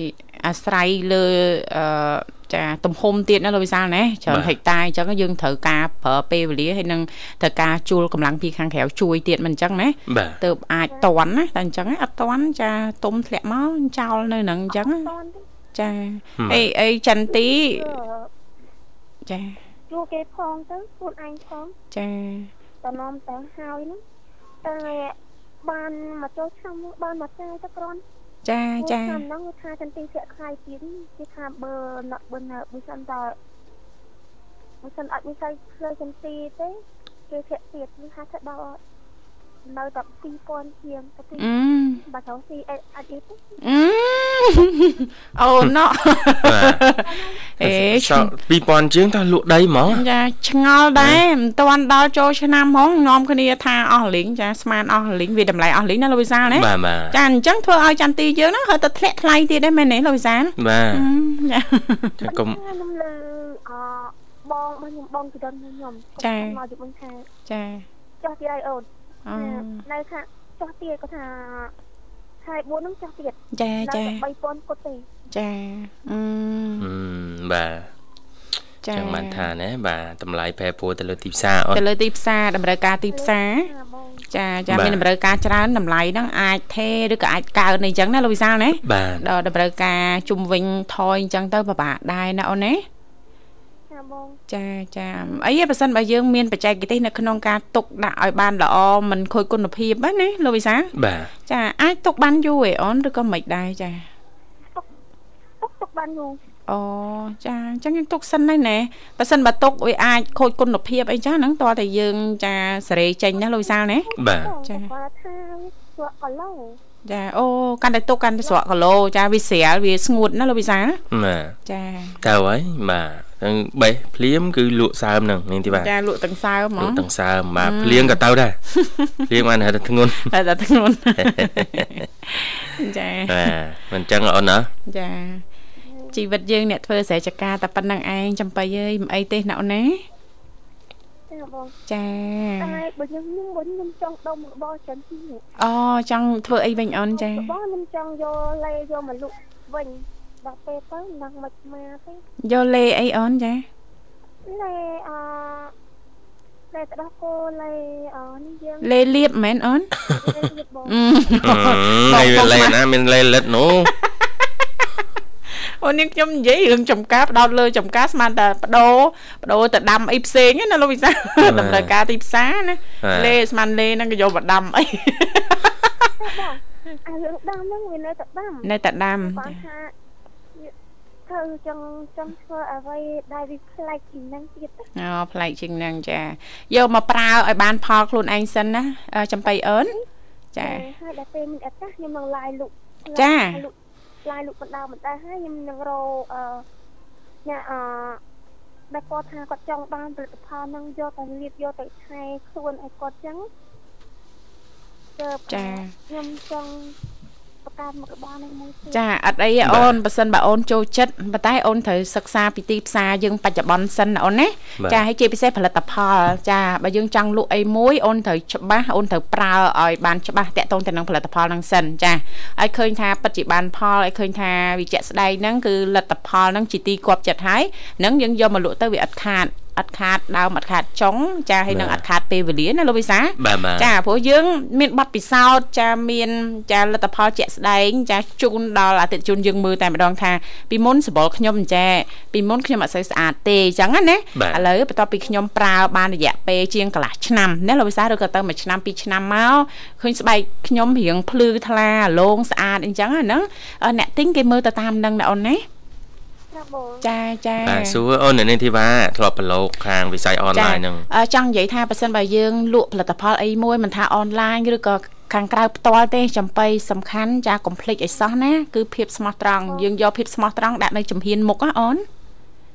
អាស្រ័យលើអឺចាទំហំទៀតណាលោកវិសាលណាច្រើនបាទហិកតាអញ្ចឹងយើងត្រូវការប្រើពេលវេលាហើយនឹងត្រូវការជួលកម្លាំងពីខាងក្រៅជួយទៀតមិនអញ្ចឹងណាបាទទើបអាចតន់ណាតែអញ្ចឹងអត់តន់ចាទុំធ្លាក់មកចោលនៅនឹងអញ្ចឹងណាតនទេ ចាហឹមអីអីចន្ទីអឺចាជួគេផងទៅខ្លួនឯងផងចាតនាំទៅហើយហ្នឹងតែបានមកចូលឆ្នាំនោះបានមកចាយទៅក្រនចាចាឆ្នាំហ្នឹងគឺថាចន្ទីធាក់ខ្លាយទៀតគេថាបើណក់បើណាបើសិនតើបើសិនអត់មានស្អីផ្លូវចន្ទីទេគេធាក់ទៀតគឺថាទៅដល់ នៅតែ2000ជាងទៅទីអឺបើត្រូវស៊ីអីអត់យីទេអឺអូណោះបាទអេសល់2000ជាងតើលក់ដីហ្មងចាឆ្ងល់ដែរមិនទាន់ដល់ចូលឆ្នាំហ្មងនាំគ្នាថាអស់លីងចាស្មានអស់លីងវាតម្លៃអស់លីងណាលោកវិសាលណាបាទបាទចាអញ្ចឹងធ្វើឲ្យចន្ទីយើងហ្នឹងហើយទៅធ្លាក់ថ្លៃទៀតដែរមែនទេលោកវិសាលបាទអឺចាចាកុំខ្ញុំលើអបងរបស់ខ្ញុំបងពីដល់ខ្ញុំចាមកជិះមិនថាចាចោះទៀតហើយអូនអឺ នៅថាចោះទៀតក៏ថាខែ4ហ្នឹងចោះទៀតចានៅចាតែ3000គាត់ទេចាអឺហឹមបាទចាចឹងបានថាណាបាទតម្លៃប្រែប្រួលទៅលើទីផ្សារអូនទៅលើទីផ្សារតម្រូវការទីផ្សារណាបងចាចាបាទមានតម្រូវការច្រើនតម្លៃហ្នឹងអាចថេរឬក៏អាចកើនអីចឹងណាលោកវិសាលណាបាទដល់តម្រូវការជុំវិញថយអញ្ចឹងទៅពិបាកដែរណាអូនណា ណាបងចាចាអីបើសិនបើយើងមានបច្ចេកទេសនៅក្នុងការទុកដាក់ឲ្យបានល្អមិនខូចគុណភាពហ្នឹងណាលោកវិសាលបាទចាអាចទុកបានយូរឯអូនឬក៏មិនដែរចាទុកទុកបានយូរអូចាអញ្ចឹងយើងទុកសិនហើយណែបើសិនបើទុកវាអាចខូចគុណភាពអីចឹងហ្នឹងតើតែយើងចាសេរីចេញណាលោកវិសាលណាបាទចាគាត់ថាស្រួលកឡូចាអូកាន់តែទុកកាន់តែស្រក់គីឡូចាវាស្រាលវាស្ងួតណាលោកវិសាលបាទចាទៅហើយបាទហ្នឹងបេះភ្លាមគឺលក់សើមហ្នឹងនាងទីបាទចាលក់ទាំងសើមហ្មលងក់ទាំងសើមបាទភ្លៀងក៏ទៅដែរភ្លៀងបានហៅថាធ្ងន់តែតែធ្ងន់ចាបាទមិនចឹងអូនណាចាជីវិតយើងអ្នកធ្វើស្រែចការតែប៉ុណ្្នឹងឯងចំបៃអើយមិនអីទេណាអូនណាចាបងចាតែបើខ្ញុំខ្ញុំបើខ្ញុំចង់ដុំរបស់ចិនទីនេះអូចង់ធ្វើអីវិញអូនចាបងខ្ញុំចង់យកលេយកមកលក់វិញ ដល់ពេលទៅនឹងមិនមកទេយកលេអីអូនចាលេអលេទៅដល់គោលេអនេះយើងលេលៀបមែនអូនលេទៀតបងអឺហើយវាលេណាមានលេលិតនោះអូននាងខ្ញុំនិយាយរឿងចំការផ្ដោតលើចំការស្មានតែបដូរបដូរទៅដាំអីផ្សេងណាលោកវិសាតម្រូវការទីផ្សារណាលេស្មានលេហ្នឹងក៏យកមកដាំអីបងអារឿងដាំហ្នឹងវានៅតែដាំនៅតែដាំគាត់ថា ធ្វើចង់ចង់ធ្វើអ្វីដែលវាប្លែកពីហ្នឹងទៀតអូប្លែកជាងហ្នឹងចាយកមកប្រើឲ្យបានផលខ្លួនឯងសិនណាអឺចំបៃអូនចាហើយដល់ពេលមានឱកាសខ្ញុំនឹងឡាយលក់ចាឡាយលក់បណ្ដាបណ្ដាហើយខ្ញុំនឹងរកអឺអ្នកអឺដែលគាត់ថាគាត់ចង់បានផលិតផលហ្នឹងយកទៅរៀបយកទៅថែខ្លួនឲ្យគាត់ចឹងទើបចាខ្ញុំចង់ ប្រកាន់មុខរបរនេះមួយទៀតចាអត់អីទេអូនបើសិនបើអូនចូលចិត្តប៉ុន្តែអូនត្រូវសិក្សាពីទីផ្សារយើងបច្ចុប្បន្នសិនណាអូនណាបាទចាហើយជាពិសេសផលិតផលចាបើយើងចង់លក់អីមួយអូនត្រូវច្បាស់អូនត្រូវប្រើឲ្យបានច្បាស់តាក់ទងទៅនឹងផលិតផលហ្នឹងសិនចាឲ្យឃើញថាពិតជាបានផលឲ្យឃើញថាវាជាក់ស្ដែងហ្នឹងគឺលទ្ធផលហ្នឹងជាទីគាប់ចិត្តហើយហ្នឹងយើងយកមកលក់ទៅវាអត់ខាត អត់ខាតដើមអត់ខាតចុងចាហើយនឹងអត់ខាតពេលវេលាណាលោកវិសាបាទបាទចាព្រោះយើង មានប័ណ្ណពិសោធន៍ចាមានចាលទ្ធផលជាក់ស្ដែង ចាជូនដល់អតិថិជនយើងមើលតែម្ដងថាពីមុនសបល់ខ្ញុំចាពីមុនខ្ញុំអត់សូវស្អាតទេអញ្ចឹងណាបាទឥឡូវបន្ទាប់ពីខ្ញុំប្រើបានរយៈពេលជាងកន្លះឆ្នាំណាលោកវិសាឬក៏ទៅមួយឆ្នាំពីរឆ្នាំមកឃើញស្បែកខ្ញុំរៀងភ្លឺថ្លាលោងស្អាតអញ្ចឹងហ្នឹងអឺអ្នកទិញគេមើលទៅតាមហ្នឹងណាអូនណា ចាបងចាចាបាទសួរអូននៅនេះធីវ៉ាធ្លាប់ប្រឡូកខាងវិស័យអនឡាញហ្នឹងអឺចង់និយាយថាបើសិនបើយើងលក់ផលិតផលអីមួយមិនថាអនឡាញឬក៏ខាងក្រៅផ្ទាល់ទេចំបៃសំខាន់ចាកុំភ្លេចឲ្យសោះណាគឺភាពស្មោះត្រង់យើងយកភាពស្មោះត្រង់ដាក់នៅជំហានមុខណាអូន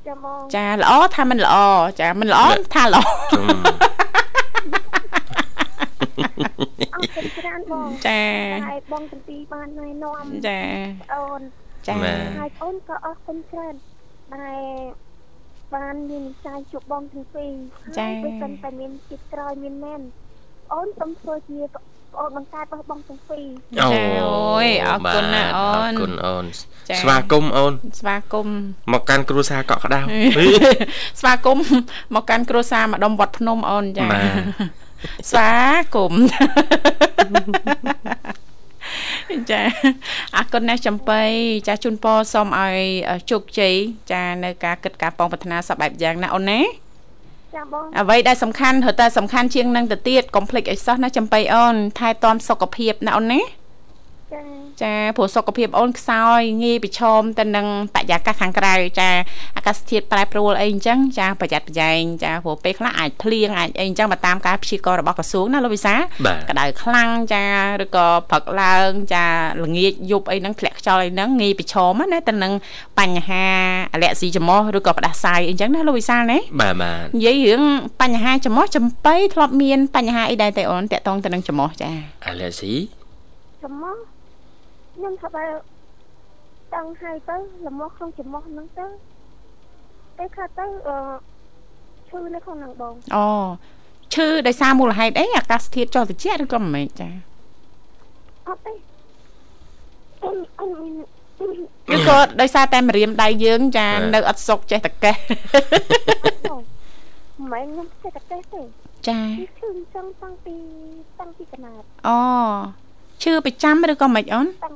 ចាបងចាល្អថាមិនល្អចាមិនល្អថាល្អជុំអរគុណច្រើនបងចាហើយបងទាំងពីរបានណែនាំចាអូន ចាបាទហើយអូនក៏អរគុណច្រើនដែលបានមានវិស័យជួបបងទាំងពីរហើយបើសិនតែមានជាតិក្រោយមានមែនអូនសូមធ្វើជាអូនបង្កើតរបស់បងទាំងពីរចាអូយអរគុណណាស់អូអរនគុណអូនចាស្វាគមន៍អូនស្វាគមន៍មកកាន់គ្រួសារកក់ក្ដៅស្វាគមន៍មកកាន់គ្រួសារម្ដុំវត្តភ្នំអូនចាបាទស្វាគមន៍ ចាអរគុណណាស់ចំបៃចាជូនពរសូមឲ្យជោគជ័យចានៅការគិតការប៉ងប្រាថ្នាសពបែបយ៉ាងណាអូនណាចាបងអ្វីដែលសំខាន់រត់តែសំខាន់ជាងនឹងទៅទៀតកុំភ្លេចឲ្យសោះណាចំបៃអូនថែទាំសុខភាពណាអូនណាចា ចាព្រោះសុខភាពអូនខ្សោយងាយប្រឈមទៅនឹងបរិយាកាសខាងក្រៅចាអាកាសធាតុប្រែប្រួលអីអញ្ចឹងចាប្រយ័ត្នប្រយែងចាព្រោះពេលខ្លះអាចភ្លៀងអាចអីអញ្ចឹងបើតាមការព្យាករណ៍របស់ក្រសួងណាលោកវិសាបាទក្តៅខ្លាំងចាឬក៏ព្រឹកឡើងចាល្ងាចយប់អីហ្នឹងធ្លាក់ខ្យល់អីហ្នឹងងាយប្រឈមណាទៅនឹងបញ្ហាអាឡែស៊ីច្រមុះឬក៏ផ្ដាសាយអីអញ្ចឹងណាលោកវិសាលណាបាទបាទនិយាយរឿងបញ្ហាច្រមុះចំបៃធ្លាប់មានបញ្ហាអីដែរទេអូនតាក់ទងទៅនឹងច្រមុះចាអាឡែស៊ីចំមក ខ្ញុំថាបើតាំងហើយទៅលំោះក្នុងចំមកហ្នឹងទៅពេលខ្លះទៅអឺឈឺនៅក្នុងហ្នឹងបងអូឈឺដោយសារមូលហេតុអីអាកាសធាតុចុះត្រជាក់ឬក៏មិនមែនចាអត់ទេអូនអូនមានឬក៏ដោយសារតែម្រាមដៃយើងចាបាទនៅអត់សុកចេះតែកេះបងមិនមែនខ្ញុំចេះតែទេទេចាគឺឈឺអញ្ចឹងតាំងពីតាំងពីកណាត់អូឈឺប្រចាំឬក៏មិនអូនតាំង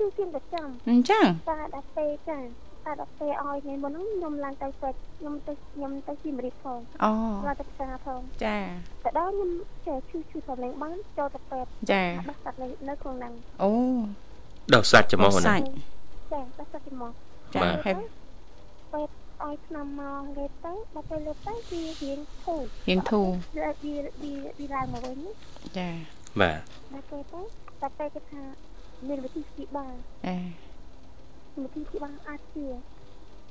ឈឺជាប្រចាំអញ្ចឹងតាដល់ពេលចាតាដល់ពេលឲ្យថ្ងៃមុនហ្នឹងខ្ញុំឡើងទៅពេទ្យខ្ញុំទៅខ្ញុំទៅជីមរៀបផងអូឡើងទៅផ្សារផងចាតែដល់ខ្ញុំចេះឈឺឈឺប្រឡែងបានចូលទៅពេទ្យចាបោះសាត់នៅនៅក្នុងហ្នឹងអូដោះសាច់ច្រមុះសាណាច់ចាបោះសាត់ទីមកចាបាទហើយពេទ្យឲ្យឆ្នាំមកលេបទៅដល់ពេលលេបទៅវារៀងធូររៀងធូរវាវាវាវាឡើងមកវិញណាចាបាទដល់ពេលទៅដល់ពេលគេថា មានវិធីព្យាបាលអេវិធីព្យាបាលអាចជា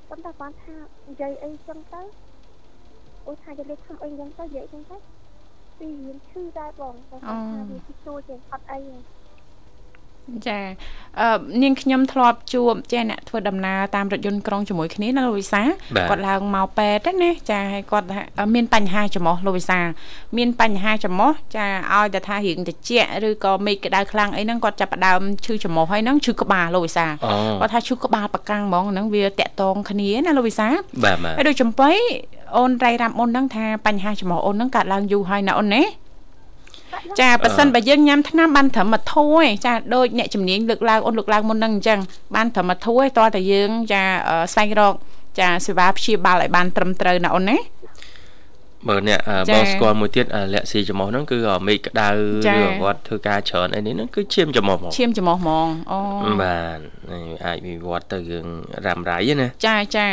ប៉ុន្តែគាត់ថានិយាយអីចឹងទៅអូថានិយាយធ្វើអីចឹងទៅនិយាយចឹងទៅវារៀងឈឺដែរបងគាត់ថាវាឈឺទួចេះអត់អីទេ ចាអឺនាងខ្ញុំធ្លាប់ជួបចាអ្នកធ្វើដំណើរតាមរថយន្តក្រុងជាមួយគ្នាណាលោកវិសាបាទគាត់ឡើងមកពេទ្យណាចាហើយគាត់ថាអឺមានបញ្ហាច្រមុះលោកវិសា មានបញ្ហាច្រមុះចាឲ្យតែថារៀងតិចឬក៏មេឃក្តៅខ្លាំងអីហ្នឹងគាត់ចាប់ផ្ដើមឈឺច្រមុះហើយហ្នឹងឈឺក្បាលលោកវិសាអូគាត់ថាឈឺក្បាលប្រកាំងហ្មងហ្នឹងវាតាក់តងគ្នាណាលោកវិសាបាទបាទហើយដូចចំបៃអូនរៃរ៉ាប់អូនហ្នឹងថាបញ្ហាច្រមុះអូនហ្នឹងកើតឡើងយូរហើយណាអូនណា ចាប៉ះសិនបើយើងញ៉ាំថ្នាំបានត្រឹមមួយធូរឯងចាដូចអ្នកជំនាញលើកឡើងអូនលើកឡើងមុនហ្នឹងអញ្ចឹងបានត្រឹមមួយធូរឯងតើតែយើងចាអឺស្វែងរកចាសេវាព្យាបាលឲ្យបានត្រឹមត្រូវណាអូនណាបើអ្នកអ่าចាបងស្គាល់មួយទៀតអាឡែស៊ីច្រមុះហ្នឹងគឺអាមេឃក្តៅចាឬគាត់ធ្វើការច្រើនអីនេះហ្នឹងគឺឈាមច្រមុះហ្មងឈាមច្រមុះហ្មងអូបាទនេះអាចវិវត្តទៅរឿងរ៉ាំរ៉ៃណាចាចា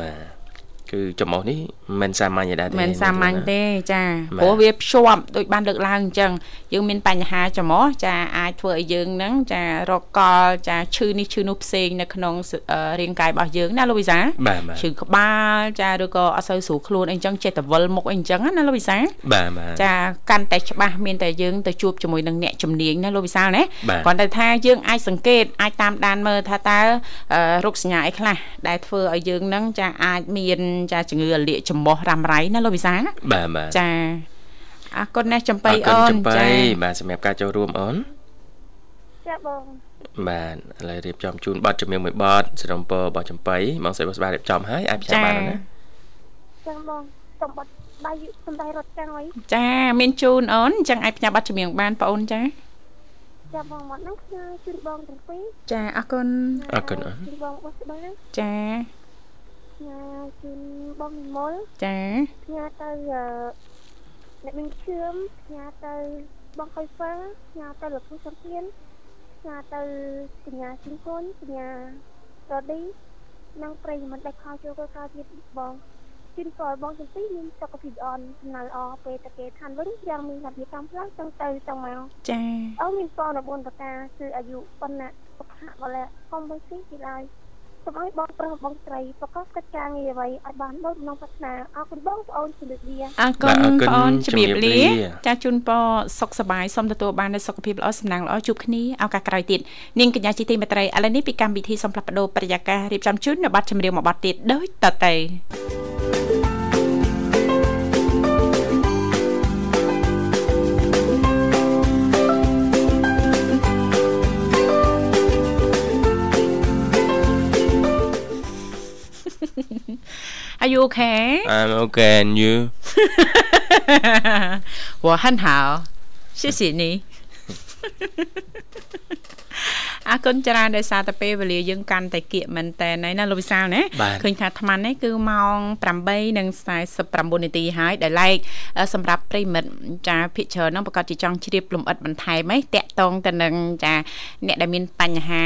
បាទគឺច្រមុះនេះ មមិនសាមញ្ញដែរទេមិនសាមញ្ញទេចាព្រោះវាភ្ជាប់ដូចបានលើកឡើងអញ្ចឹងយើងមានបញ្ហាច្រមុះចាអាចធ្វើឲ្យយើងហ្នឹងចារកកលចាឈឺនេះឈឺនោះផ្សេងនៅក្នុងរាងកាយរបស់យើងណាលោកវិសាឈឺក្បាលចាឬក៏អត់សូវស្រួលខ្លួនអីចឹងចេះតែវិលមុខអីចឹងណាលោកវិសាបាទបាទចាកាន់តែច្បាស់មានតែយើងទៅជួបជាមួយនឹងអ្នកជំនាញណាលោកវិសាលណាគ្រាន់តែថាយើងអាចសង្កេតអាចតាមដានមើលថាតើរោគសញ្ញាអីខ្លះដែលធ្វើឲ្យយើងនឹងចាអាចមានចាជំងឺរលាកចំោះរ៉ាំរ៉ៃណាលោកវិសាបាទបាទចាអរគុណណាស់ចំបៃអូនចាបាទសម្រាប់ការចូលរួមអូនចាបងបាទឥឡូវរៀបចំជូនប័ណ្ណជំនឿមួយប័ណ្ណសរំពររបស់ចំបៃមកសេបស្បារៀបចំហើយអាចផ្សាយបានណាចាបងសូមប័ណ្ណដៃសំដៃរត់ចាំហើយចាមានជូនអូនអញ្ចឹងអាចផ្ញើប័ណ្ណជំនឿបានបងអូនចាចាបងមកហ្នឹងខ្ញុំជូនបងទាំងពីរចាអរគុណអរគុណអូនជូនបងបោះស្បាចា ញ៉ាជូនបងនិមលចាញ៉ាទៅអ្នកមានឈឿមញ៉ាទៅបងខុយហ្វាញ៉ាទៅលោកគ្រូសំធានញ៉ាទៅកញ្ញាជិងគុនកញ្ញារឌីនិងប្រិយមិត្តដែលខោចូលទៅការទៀតបងជិនក៏បងទាំងពីរមានសុខភាពល្អសំណើល្អពេលតាគេឋានវិញយ៉ាងមានសភាពកម្មខ្លាំងទាំងទៅទាំងមកចាអូមានបងនៅបុនប្រការគឺអាយុប៉ុណ្ណាសុខៈបលៈកុំបីស៊ីពីឡើយ សូមឲ្យបងប្រុសបងស្រីប្រកបកិច្ចការងារអ្វីឲ្យបានដូចក្នុងប្រាថ្នាអរគុណបងប្អូនជំរាបលាអរគុណបងប្អូនជំរាបលាចាជូនពរសុខសប្បាយសូមទទួលបាននូវសុខភាពល្អសំណាងល្អជួបគ្នាឱកាសក្រោយទៀតនាងកញ្ញាជីទីមេត្រីឥឡូវនេះពីកម្មវិធីសូមផ្លាស់ប្ដូរបរិយាកាសរៀបចំជូននៅប័ណ្ណចម្រៀងមួយប័ណ្ណទៀតដូចតទៅ Are you okay? I'm okay and you? 我很好，谢谢你。 អរគុណច្រើនដោយសារតែពេលវេលាយើងកាន់តែគៀកមែនតើណាលោកវិសាលណាឃើញថាអាត្មានេះគឺម៉ោង8:49នាទីហើយដែលឡែកសម្រាប់ប្រិមិត្តចាភិកច្រើនហ្នឹងប្រកាសជាចង់ជ្រាបលំអិតបន្ថែមហ៎តាក់តងទៅនឹងចាអ្នកដែលមានបញ្ហា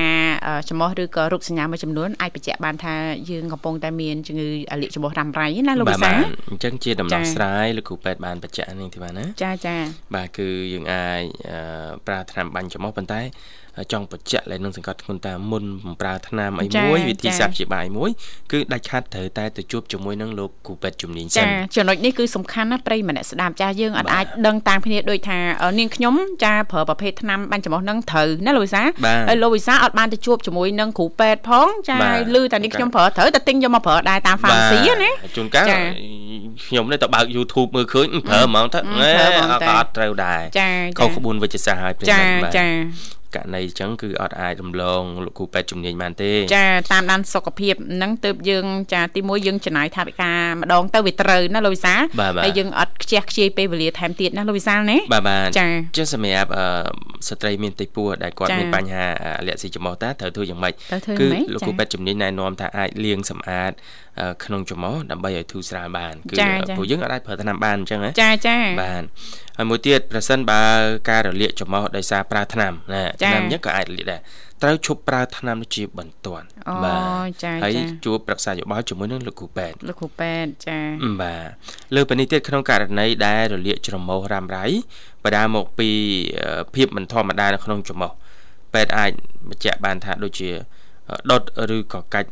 ច្រមុះឬក៏រោគសញ្ញាមួយចំនួនអាចបញ្ជាក់បានថាយើងកំពុងតែមានជំងឺលាកច្រមុះរ៉ាំរ៉ៃណាលោកវិសាលអញ្ចឹងជាដំណោះស្រាយលោកគ្រូពេទ្យបានបញ្ជាក់នេះទេបាទណាចាចាបាទគឺយើងអាចប្រើថ្នាំបាញ់ច្រមុះប៉ុន្តែចង់បញ្ជាក់លែងនឹងសង្កត់ធ្ងន់តាមមុនប្រើថ្នាំអីមួយវិធីសាស្ត្រព្យាបាលមួយគឺដាច់ខាត់ត្រូវតែទៅជួបជាមួយនឹងលោកគ្រូពេទ្យជំនាញសិនចាចំណុចនេះគឺសំខាន់ណាស់ប្រិយម្នាក់ស្ដាប់ចាយើងអត់អាចដឹងតាមគ្នាដូចថានាងខ្ញុំចាប្រើប្រភេទថ្នាំបាញ់ច្រមុះនឹងត្រូវណាលោកវិសាហើយលោកវិសាអត់បានទៅជួបជាមួយនឹងគ្រូពេទ្យផងចាឮតែនាងខ្ញុំប្រើត្រូវតែទិញយកមកប្រើដែរតាមហ្វាម៉ាស៊ីណាជួនកាលខ្ញុំនេះទៅបើក YouTube មើលឃើញប្រើហ្មងទៅអត់ត្រូវដែរខុសក្បួនវិជ្ជសាស្ត្រហើយប្រិយមិត្តបាទចាករណីអញ្ចឹងគឺអត់អាចរំលងលោកគ្រូពេទ្យជំនាញបានទេ ចាតាមដានសុខភាពហ្នឹងទើបយើងចាទីមួយយើងចំណាយថវិកាម្ដងទៅវាត្រូវណាលោកវិសាហើយយើងអត់ខ្ជះខ្ជាយពេលវេលាថែមទៀតណាលោកវិសាណាបាទបាទចាចុះសម្រាប់ស្ត្រីមានតិពោះដែលគាត់មានបញ្ហាលាក់ស៊ីច្រមុះតើត្រូវធ្វើយ៉ាងម៉េចគឺលោកគ្រូពេទ្យជំនាញណែនាំថាអាចលាងសម្អាត ក្នុងច្រមុះដើម្បីឲ្យធូរស្រាលបានគឺព្រោះយើងអាចប្រើថ្នាំបានអញ្ចឹងណាចាចាបាទហើយមួយទៀតប្រសិនបើការរលាកច្រមុះដោយសារប្រើថ្នាំណាថ្នាំនេះក៏អាចរលាកដែរត្រូវឈប់ប្រើថ្នាំនេះជាបន្ទាន់បាទចាចាហើយជួបប្រឹក្សាយោបល់ជាមួយនឹងលោកគ្រូពេទ្យលោកគ្រូពេទ្យចាបាទលើពីនេះទៀតក្នុងករណីដែលរលាកច្រមុះរ៉ាំរ៉ៃបដាមកពីភាពមិនធម្មតានៅក្នុងច្រមុះពេទ្យអាចបញ្ជាក់បានថាដូចជា ដុតឬក៏កាច់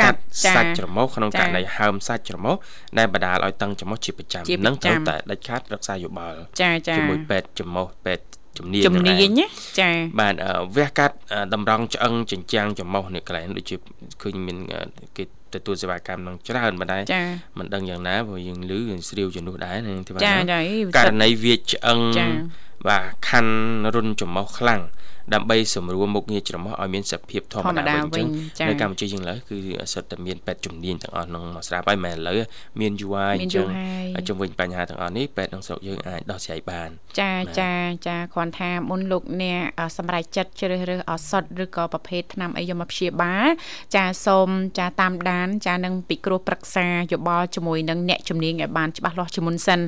កាត់សាច់ច្រមុះក្នុងករណីហើមសាច់ច្រមុះដែលបណ្ដាលឲ្យតឹងច្រមុះជាប្រចាំនឹងត្រូវតែដាច់ខាតរក្សាយោបល់ជាមួយពេទ្យច្រមុះពេទ្យជំនាញជំនាញចាបាទវះកាត់តម្រង់ឆ្អឹងចិញ្ចាំងច្រមុះនេះកន្លែងដូចជាឃើញមានគេទទួលសេវាកម្មនឹងច្រើនបណ្ដាមិនដឹងយ៉ាងណាព្រោះយើងឮយើងស្រាវជំនួសដែរនឹងទីបាទករណីវាឆ្អឹង បាទខាន់រុនច្រមុះខ្លាំងដើម្បីសម្រួលមុខងារច្រមុះឲ្យមានសភាពធម្មតាវិញអញ្ចឹងនៅកម្ពុជាយើងឡើយគឺសិតតែមានពេទ្យជំនាញទាំងអស់ក្នុងមកស្រាប់ហើយមិនឥឡូវមានយូរហើយអញ្ចឹងជំវិញបញ្ហាទាំងអស់នេះពេទ្យក្នុងស្រុកយើងអាចដោះស្រាយបាន ចាចាចាគ្រាន់ថាមុនលោកអ្នកសម្រេចចិត្តជ្រើសរើសឱសថឬក៏ប្រភេទថ្នាំអីយកមកព្យាបាលចាសូមចាតាមដាន ចានឹងពិគ្រោះប្រឹក្សាយោបល់ជាមួយនឹងអ្នកជំនាញឲ្យបានច្បាស់លាស់ជាមុនសិន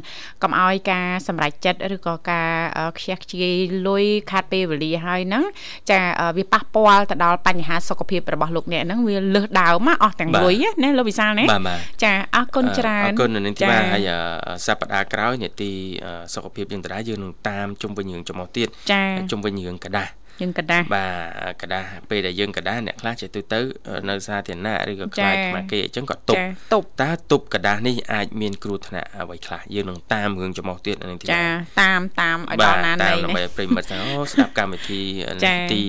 កុំឲ្យការសម្រេចចិត្តឬក៏ការខ្ជះខ្ជាយលុយខាត់ពេលវេលាហើយហ្នឹងចាវាប៉ះពាល់ទៅដល់បញ្ហាសុខភាពរបស់លោកអ្នកហ្នឹងវាលើសដើមអស់ទាំងលុយណាលោកវិសាលណាចាអរគុណច្រើនអរគុណនៅនឹងទីបាទហើយសប្តាហ៍ក្រោយនេតិសុខភាពយើងដដែលយើងនឹងតាមជុំវិញរឿងចំោះទៀតជុំវិញរឿងกระดาษ យើងกระดาษបាទกระดาษពេលដែលយើងกระดาษអ្នកខ្លះចេះទៅទៅនៅសាធារណៈឬក៏ខ្លាចខ្មាស់គេអញ្ចឹងក៏ទប់ទប់តើទប់กระดาษនេះអាចមានគ្រោះថ្នាក់អ្វីខ្លះយើងនឹងតាមរឿងចំោះទៀតនឹងទីចាតាមតាមឲ្យដល់ណានៃនេះតាមដើម្បីប្រិមិត្តថាអូស្ដាប់កម្មវិធីទី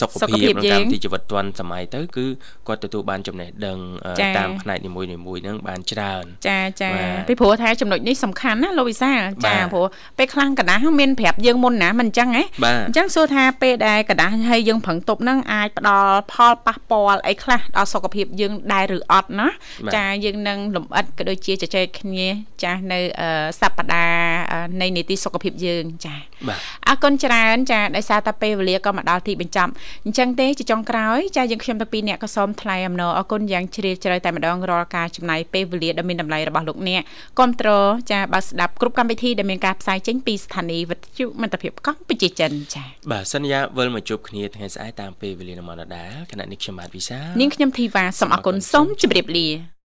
សុខភាពក្នុងកម្មវិធីជីវិតឌွန်សម័យទៅគឺគាត់ទទួលបានចំណេះដឹងតាមផ្នែកនីមួយៗហ្នឹងបានច្រើន ចាចាពីព្រោះថាចំណុចនេះសំខាន់ណាលោកវិសាចាព្រោះពេលខ្លាំងកដាស់មានប្រាប់យើងមុនណាមិនអញ្ចឹងហ៎អញ្ចឹងសួរថាពេលដែលកដាស់ហើយយើងប្រឹងទប់ហ្នឹងអាចផ្ដល់ផលប៉ះពាល់អីខ្លះដល់សុខភាពយើងដែរឬអត់ណាចាយើងនឹងលំអិតក៏ដូចជាជជែកគ្នាចានៅសប្តាហ៍នៃនីតិសុខភាពយើងចាអរគុណច្រើនចាដោយសារតែពេលវេលាក៏មកដល់ទីបញ្បញ្ចប់អញ្ចឹងទេជាចុងក្រោយចាយើងខ្ញុំទាំងពីរអ្នកក៏សូមថ្លែងអំណរអគុណយ៉ាងជ្រាលជ្រៅតែម្ដងរាល់ការចំណាយពេលវេលាដ៏មានតម្លៃរបស់លោកអ្នកគ្រប់ត្រចាបើស្ដាប់គ្រប់កម្មវិធីដែលមានការផ្សាយចេញពីស្ថានីយ៍វិទ្យុមិត្តភាពកម្ពុជាចិនចាបាទសន្យាវិលមកជួបគ្នាថ្ងៃស្អែកតាមពេលវេលានៅម៉ោងដដែលគណៈនេះខ្ញុំបាទវិសានាងខ្ញុំធីវ៉ាសូមអគុណសូមជម្រាបលា